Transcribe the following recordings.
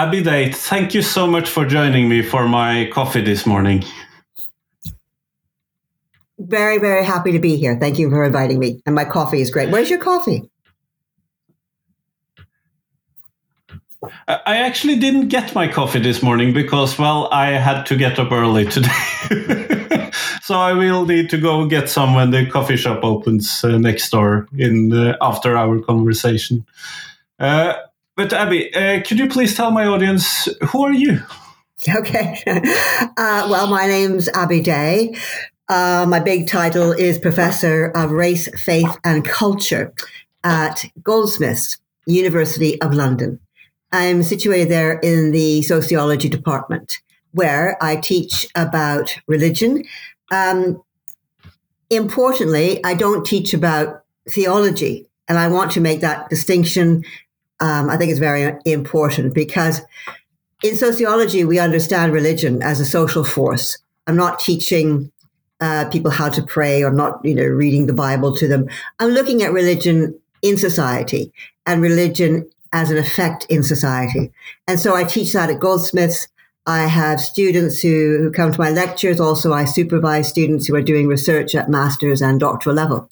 Abby Day, thank you so much for joining me for my coffee this morning. Very, very happy to be here. Thank you for inviting me. And my coffee is great. Where's your coffee? I actually didn't get my coffee this morning because, well, I had to get up early today. so I will need to go get some when the coffee shop opens uh, next door in uh, after our conversation. Uh, but Abby, uh, could you please tell my audience who are you? Okay. Uh, well, my name's Abby Day. Uh, my big title is Professor of Race, Faith and Culture at Goldsmiths, University of London. I'm situated there in the sociology department where I teach about religion. Um, importantly, I don't teach about theology, and I want to make that distinction. Um, I think it's very important because in sociology, we understand religion as a social force. I'm not teaching uh, people how to pray or not, you know, reading the Bible to them. I'm looking at religion in society and religion as an effect in society. And so I teach that at Goldsmiths. I have students who, who come to my lectures. Also, I supervise students who are doing research at master's and doctoral level.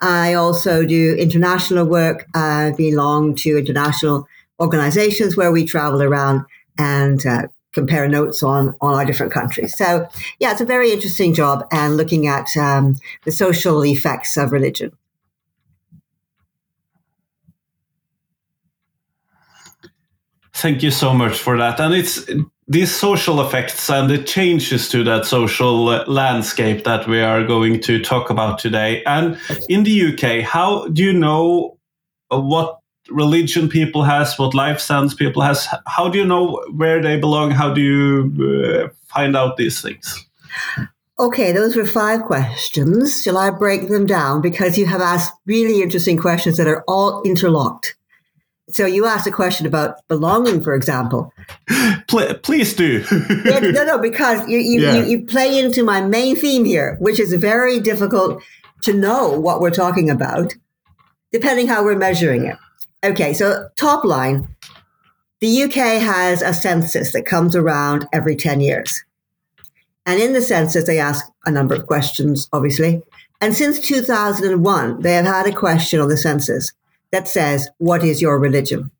I also do international work. I belong to international organizations where we travel around and uh, compare notes on on our different countries. So yeah, it's a very interesting job and looking at um, the social effects of religion. Thank you so much for that. And it's these social effects and the changes to that social landscape that we are going to talk about today. And in the UK, how do you know what religion people has, what life stance people has. How do you know where they belong? How do you uh, find out these things? Okay, those were five questions. Shall I break them down? Because you have asked really interesting questions that are all interlocked. So you asked a question about belonging, for example. Please do. yeah, no, no, because you, you, yeah. you, you play into my main theme here, which is very difficult to know what we're talking about, depending how we're measuring it. Okay, so top line the UK has a census that comes around every 10 years. And in the census, they ask a number of questions, obviously. And since 2001, they have had a question on the census that says, What is your religion?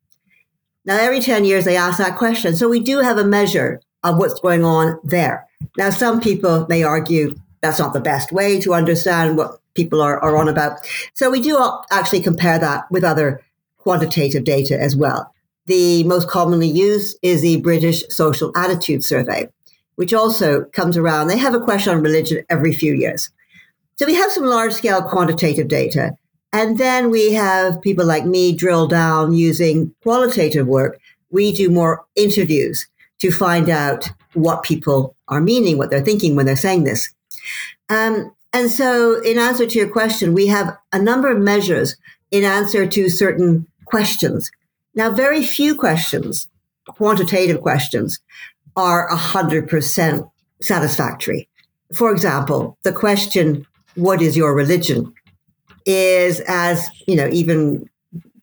Now, every 10 years, they ask that question. So we do have a measure of what's going on there. Now, some people may argue that's not the best way to understand what people are, are on about. So we do actually compare that with other quantitative data as well. The most commonly used is the British Social Attitude Survey, which also comes around. They have a question on religion every few years. So we have some large scale quantitative data. And then we have people like me drill down using qualitative work. We do more interviews to find out what people are meaning, what they're thinking when they're saying this. Um, and so, in answer to your question, we have a number of measures in answer to certain questions. Now, very few questions, quantitative questions, are 100% satisfactory. For example, the question, what is your religion? Is as, you know, even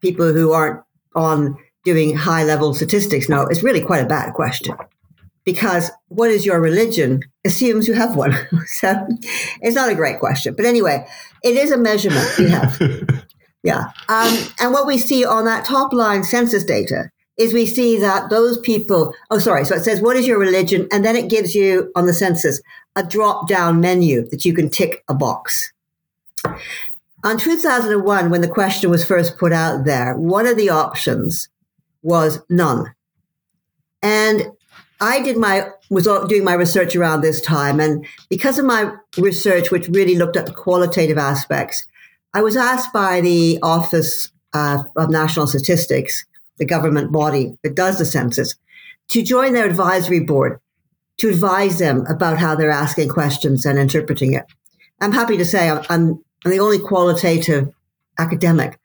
people who aren't on doing high level statistics know, it's really quite a bad question because what is your religion assumes you have one. so it's not a great question. But anyway, it is a measurement we have. Yeah. Um, and what we see on that top line census data is we see that those people, oh, sorry. So it says, what is your religion? And then it gives you on the census a drop down menu that you can tick a box. On 2001, when the question was first put out there, one of the options was none. And I did my, was doing my research around this time. And because of my research, which really looked at the qualitative aspects, I was asked by the Office uh, of National Statistics, the government body that does the census, to join their advisory board to advise them about how they're asking questions and interpreting it. I'm happy to say I'm, I'm, I'm the only qualitative academic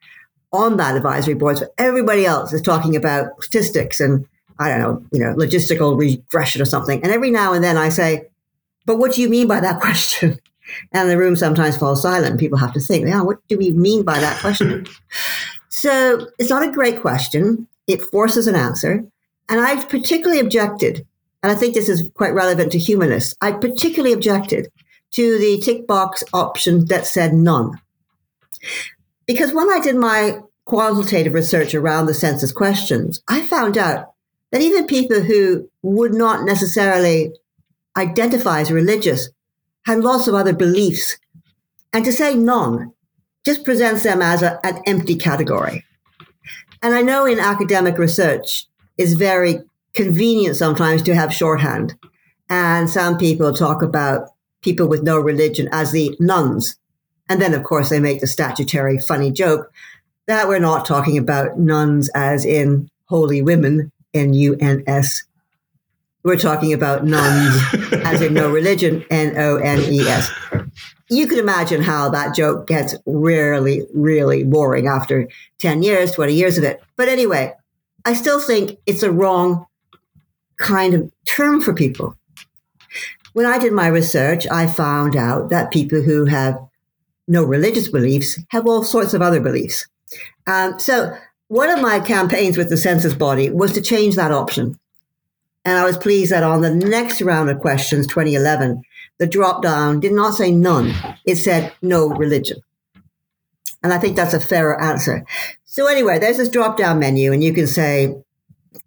on that advisory board. So everybody else is talking about statistics and I don't know, you know, logistical regression or something. And every now and then I say, but what do you mean by that question? And the room sometimes falls silent. People have to think, yeah, what do we mean by that question? so it's not a great question. It forces an answer. And I've particularly objected, and I think this is quite relevant to humanists. I particularly objected to the tick box option that said none. Because when I did my qualitative research around the census questions, I found out that even people who would not necessarily identify as religious had lots of other beliefs. And to say none just presents them as a, an empty category. And I know in academic research, it's very convenient sometimes to have shorthand. And some people talk about people with no religion as the nones. And then, of course, they make the statutory funny joke that we're not talking about nuns as in holy women, N U N S. We're talking about nones as in no religion, N O N E S. You can imagine how that joke gets really, really boring after 10 years, 20 years of it. But anyway, I still think it's a wrong kind of term for people. When I did my research, I found out that people who have no religious beliefs have all sorts of other beliefs. Um, so one of my campaigns with the census body was to change that option. And I was pleased that on the next round of questions, 2011, the drop down did not say none. It said no religion. And I think that's a fairer answer. So anyway, there's this drop down menu and you can say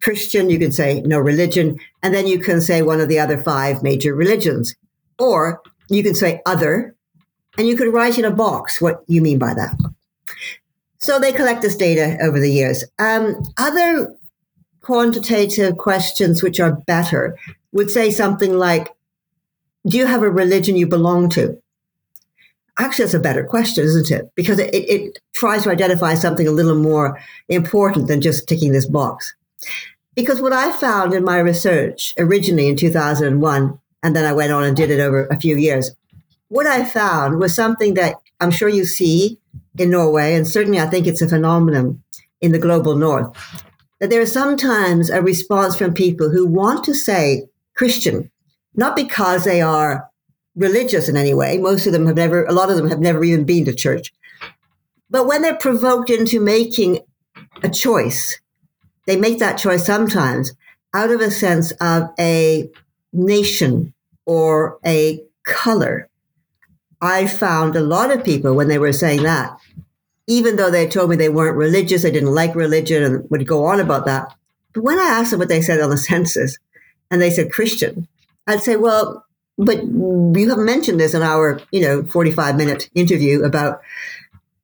Christian, you can say no religion, and then you can say one of the other five major religions. Or you can say other, and you can write in a box what you mean by that. So they collect this data over the years. Um, other quantitative questions, which are better, would say something like, Do you have a religion you belong to? Actually, that's a better question, isn't it? Because it, it tries to identify something a little more important than just ticking this box. Because what I found in my research originally in 2001, and then I went on and did it over a few years, what I found was something that I'm sure you see in Norway, and certainly I think it's a phenomenon in the global north, that there is sometimes a response from people who want to say Christian, not because they are religious in any way. Most of them have never, a lot of them have never even been to church. But when they're provoked into making a choice, they make that choice sometimes out of a sense of a nation or a color I found a lot of people when they were saying that, even though they told me they weren't religious, they didn't like religion and would go on about that. But when I asked them what they said on the census and they said Christian, I'd say, well, but you haven't mentioned this in our, you know, 45 minute interview about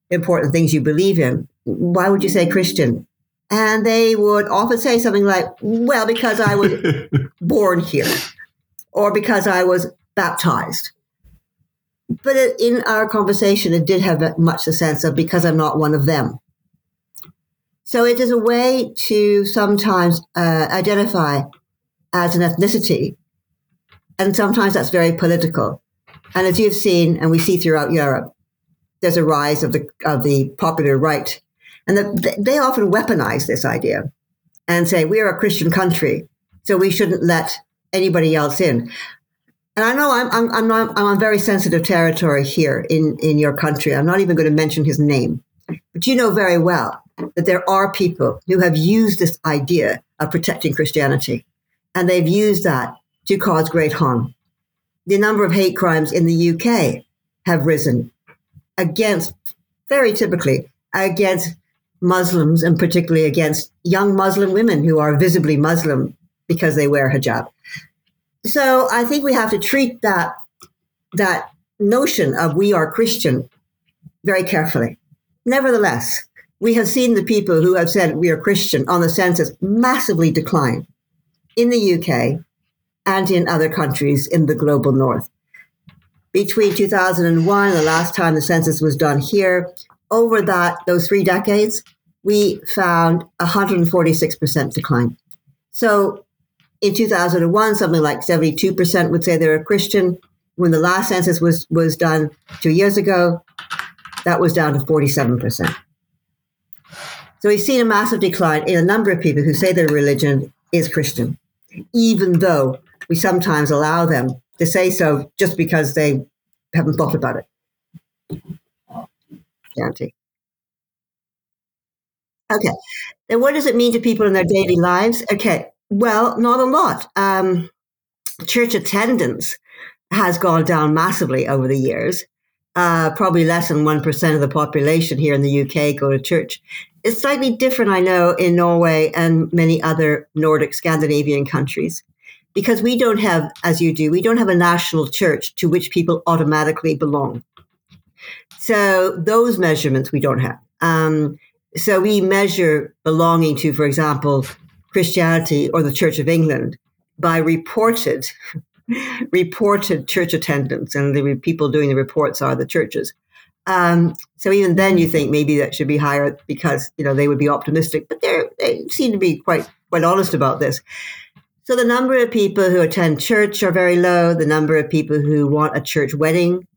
important things you believe in. Why would you say Christian? And they would often say something like, well, because I was born here or because I was baptized but in our conversation, it did have much the sense of because I'm not one of them. So it is a way to sometimes uh, identify as an ethnicity, and sometimes that's very political. And as you've seen, and we see throughout Europe, there's a rise of the of the popular right, and the, they often weaponize this idea and say we're a Christian country, so we shouldn't let anybody else in. And I know I'm, I'm, I'm, not, I'm on very sensitive territory here in, in your country. I'm not even going to mention his name. But you know very well that there are people who have used this idea of protecting Christianity, and they've used that to cause great harm. The number of hate crimes in the UK have risen against, very typically, against Muslims and particularly against young Muslim women who are visibly Muslim because they wear hijab. So I think we have to treat that that notion of we are Christian very carefully. Nevertheless, we have seen the people who have said we are Christian on the census massively decline in the UK and in other countries in the global north. Between 2001 and the last time the census was done here, over that those three decades, we found 146% decline. So in 2001, something like 72% would say they're a Christian. When the last census was, was done two years ago, that was down to 47%. So we've seen a massive decline in a number of people who say their religion is Christian, even though we sometimes allow them to say so just because they haven't thought about it. Guarantee. Okay. Then what does it mean to people in their daily lives? Okay Well, not a lot. Um, church attendance has gone down massively over the years. Uh, probably less than 1% of the population here in the UK go to church. It's slightly different, I know, in Norway and many other Nordic Scandinavian countries because we don't have, as you do, we don't have a national church to which people automatically belong. So those measurements we don't have. Um, so we measure belonging to, for example, Christianity or the Church of England by reported reported church attendance, and the people doing the reports are the churches. Um, so even then, you think maybe that should be higher because you know they would be optimistic, but they seem to be quite quite honest about this. So the number of people who attend church are very low. The number of people who want a church wedding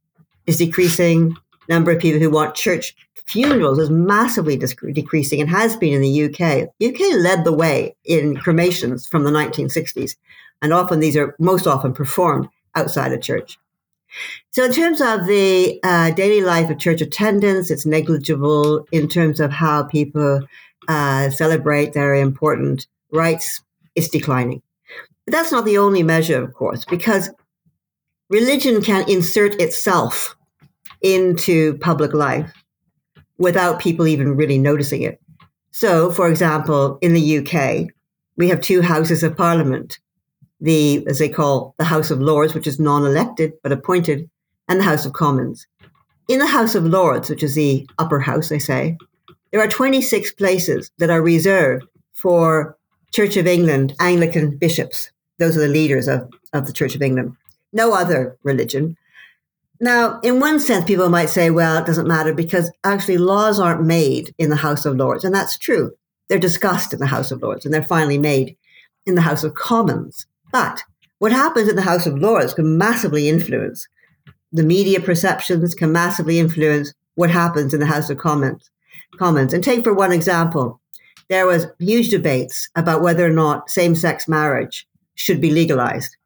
is decreasing. Number of people who want church funerals is massively decreasing and has been in the UK. UK led the way in cremations from the 1960s, and often these are most often performed outside of church. So, in terms of the uh, daily life of church attendance, it's negligible in terms of how people uh, celebrate their important rites. It's declining. But that's not the only measure, of course, because religion can insert itself into public life without people even really noticing it. So, for example, in the UK, we have two houses of parliament the, as they call the House of Lords, which is non elected but appointed, and the House of Commons. In the House of Lords, which is the upper house, they say, there are 26 places that are reserved for Church of England Anglican bishops. Those are the leaders of, of the Church of England. No other religion. Now, in one sense, people might say, well, it doesn't matter because actually laws aren't made in the House of Lords. And that's true. They're discussed in the House of Lords and they're finally made in the House of Commons. But what happens in the House of Lords can massively influence the media perceptions, can massively influence what happens in the House of Commons. Commons. And take for one example, there was huge debates about whether or not same-sex marriage should be legalized.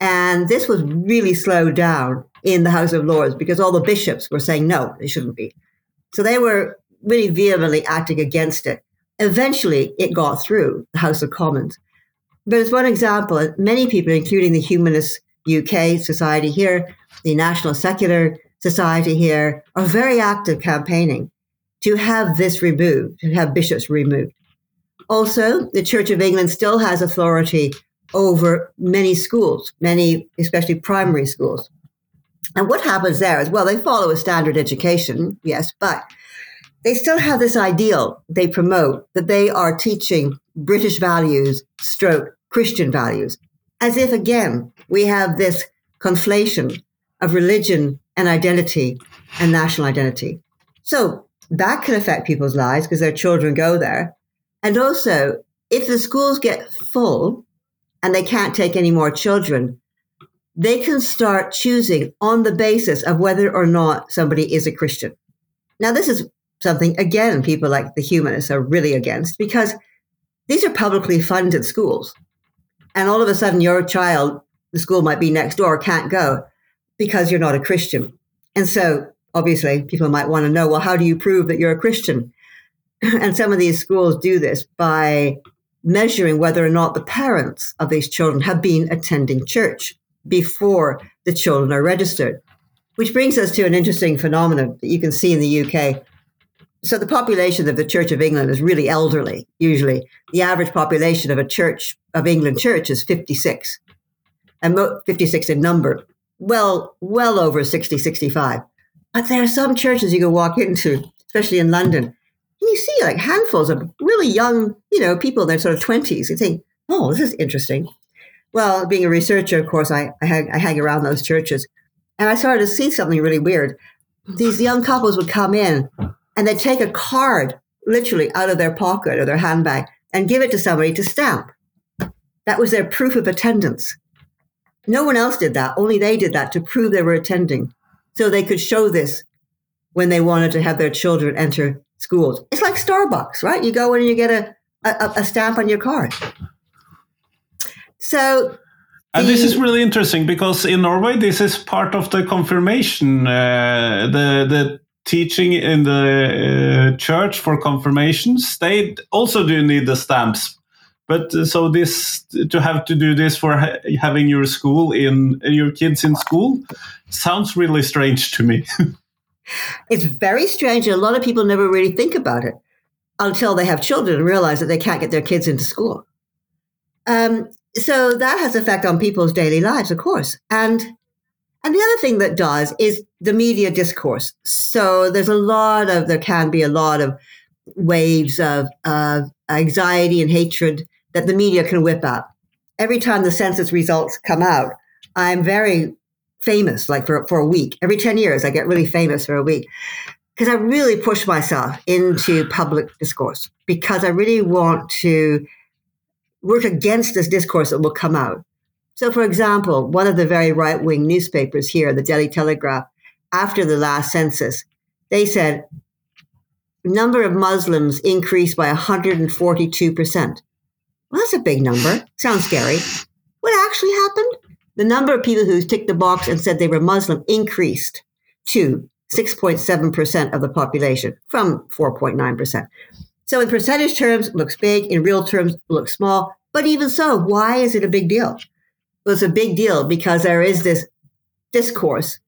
And this was really slowed down in the House of Lords because all the bishops were saying no, they shouldn't be. So they were really vehemently acting against it. Eventually, it got through the House of Commons. But as one example, many people, including the Humanist UK Society here, the National Secular Society here, are very active campaigning to have this removed, to have bishops removed. Also, the Church of England still has authority over many schools, many, especially primary schools. And what happens there is, well, they follow a standard education, yes, but they still have this ideal they promote that they are teaching British values, stroke Christian values, as if again we have this conflation of religion and identity and national identity. So that can affect people's lives because their children go there. And also, if the schools get full and they can't take any more children, they can start choosing on the basis of whether or not somebody is a Christian. Now, this is something, again, people like the humanists are really against because these are publicly funded schools. And all of a sudden, your child, the school might be next door, can't go because you're not a Christian. And so, obviously, people might want to know well, how do you prove that you're a Christian? and some of these schools do this by measuring whether or not the parents of these children have been attending church before the children are registered. Which brings us to an interesting phenomenon that you can see in the UK. So, the population of the Church of England is really elderly, usually. The average population of a Church of England church is 56, and 56 in number, well, well over 60, 65. But there are some churches you can walk into, especially in London, and you see like handfuls of really young, you know, people in their sort of 20s. You think, oh, this is interesting. Well, being a researcher, of course, I, I, hang, I hang around those churches. And I started to see something really weird. These young couples would come in and they'd take a card literally out of their pocket or their handbag and give it to somebody to stamp. That was their proof of attendance. No one else did that. Only they did that to prove they were attending. So they could show this when they wanted to have their children enter schools. It's like Starbucks, right? You go in and you get a, a, a stamp on your card. So and this is really interesting because in Norway, this is part of the confirmation, uh, the the teaching in the uh, church for confirmations. They also do need the stamps But uh, so this to have to do this for ha- having your school in your kids in school sounds really strange to me. it's very strange. A lot of people never really think about it until they have children and realize that they can't get their kids into school. Um, so that has effect on people's daily lives, of course. And and the other thing that does is the media discourse. So there's a lot of there can be a lot of waves of, of anxiety and hatred that the media can whip up. Every time the census results come out, I'm very famous, like for, for a week. Every 10 years, I get really famous for a week because I really push myself into public discourse because I really want to work against this discourse that will come out. So, for example, one of the very right wing newspapers here, the Daily Telegraph, after the last census, they said number of Muslims increased by 142%. Well, that's a big number. Sounds scary. What actually happened? The number of people who ticked the box and said they were Muslim increased to 6.7% of the population from 4.9%. So in percentage terms, looks big. In real terms, looks small. But even so, why is it a big deal? Well, it's a big deal because there is this discourse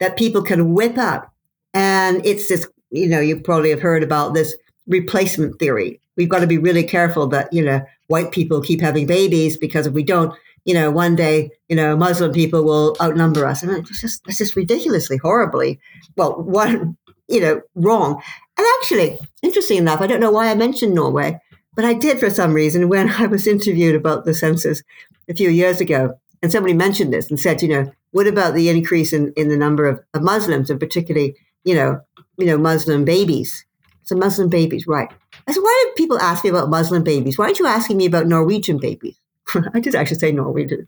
that people can whip up. And it's this, you know, you probably have heard about this replacement theory. We've got to be really careful that, you know, white people keep having babies because if we don't, you know, one day, you know, Muslim people will outnumber us. And it's just, it's just ridiculously, horribly, well, one, you know, wrong. And actually, interesting enough, I don't know why I mentioned Norway, but I did for some reason when I was interviewed about the census a few years ago. And somebody mentioned this and said, you know, what about the increase in, in the number of, of Muslims and particularly, you know, you know, Muslim babies? So Muslim babies, right. I said, why do people ask me about Muslim babies? Why aren't you asking me about Norwegian babies? I did actually say Norwegian.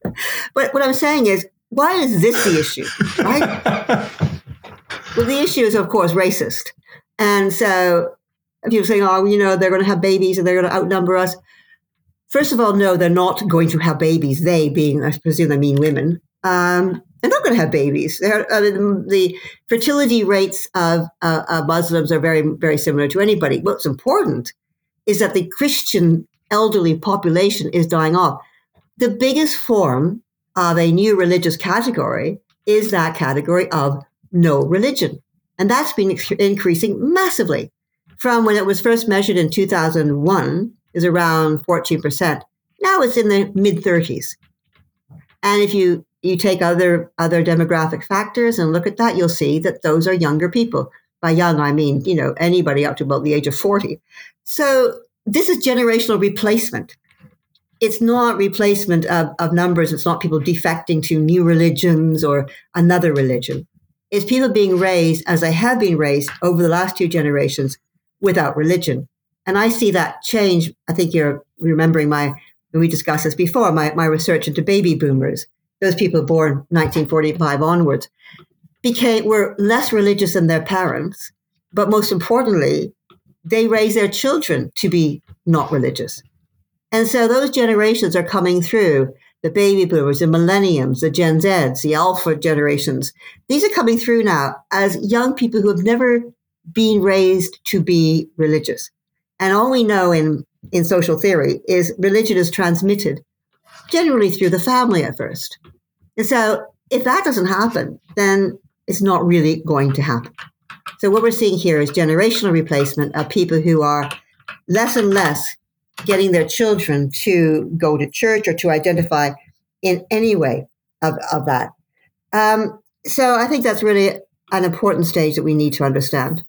But what I'm saying is, why is this the issue? Right? well, the issue is, of course, racist. And so people saying, oh, you know, they're going to have babies and they're going to outnumber us. First of all, no, they're not going to have babies. They, being, I presume, I mean women, um, they're not going to have babies. I mean, the fertility rates of, uh, of Muslims are very, very similar to anybody. What's important is that the Christian elderly population is dying off. The biggest form of a new religious category is that category of no religion. And that's been increasing massively from when it was first measured in 2001 is around 14%. Now it's in the mid 30s. And if you you take other other demographic factors and look at that, you'll see that those are younger people. By young, I mean you know anybody up to about the age of forty. So this is generational replacement. It's not replacement of, of numbers. It's not people defecting to new religions or another religion. It's people being raised as they have been raised over the last two generations without religion. And I see that change. I think you're remembering my, we discussed this before, my, my research into baby boomers those people born 1945 onwards, became were less religious than their parents, but most importantly, they raised their children to be not religious. And so those generations are coming through the baby boomers, the millenniums, the Gen Zs, the alpha generations. These are coming through now as young people who have never been raised to be religious. And all we know in, in social theory is religion is transmitted generally through the family at first. And so if that doesn't happen, then it's not really going to happen. So what we're seeing here is generational replacement of people who are less and less getting their children to go to church or to identify in any way of, of that. Um, so I think that's really an important stage that we need to understand.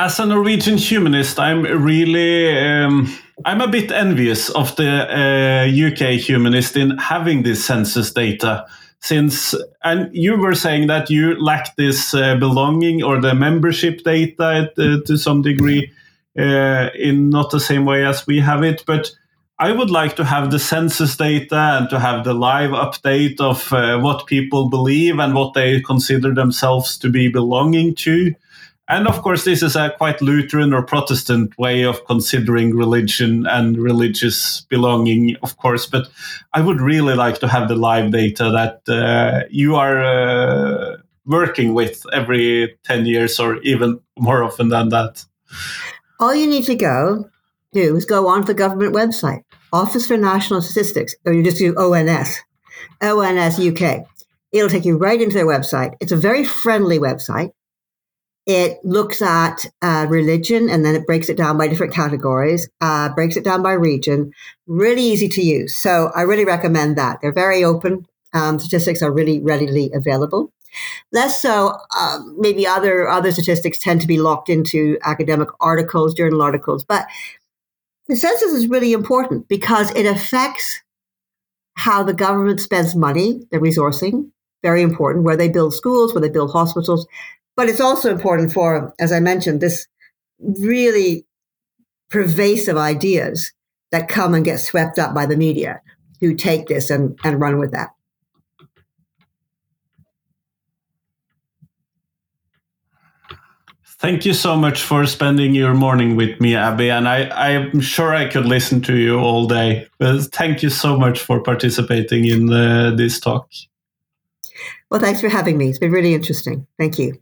as a Norwegian humanist, I'm really um, I'm a bit envious of the uh, UK humanist in having this census data. Since and you were saying that you lack this uh, belonging or the membership data uh, to some degree uh, in not the same way as we have it, but I would like to have the census data and to have the live update of uh, what people believe and what they consider themselves to be belonging to. And of course, this is a quite Lutheran or Protestant way of considering religion and religious belonging, of course. But I would really like to have the live data that uh, you are uh, working with every 10 years or even more often than that? All you need to go do is go on the government website, Office for National Statistics, or you just do ONS, ONS UK. It'll take you right into their website. It's a very friendly website. It looks at uh, religion and then it breaks it down by different categories, uh, breaks it down by region. Really easy to use. So I really recommend that. They're very open. Um, statistics are really readily available. Less so, uh, maybe other other statistics tend to be locked into academic articles, journal articles. But the census is really important because it affects how the government spends money, the resourcing, very important, where they build schools, where they build hospitals. But it's also important for, as I mentioned, this really pervasive ideas that come and get swept up by the media who take this and, and run with that. Thank you so much for spending your morning with me, Abby. And I, I'm sure I could listen to you all day. But thank you so much for participating in uh, this talk. Well, thanks for having me. It's been really interesting. Thank you.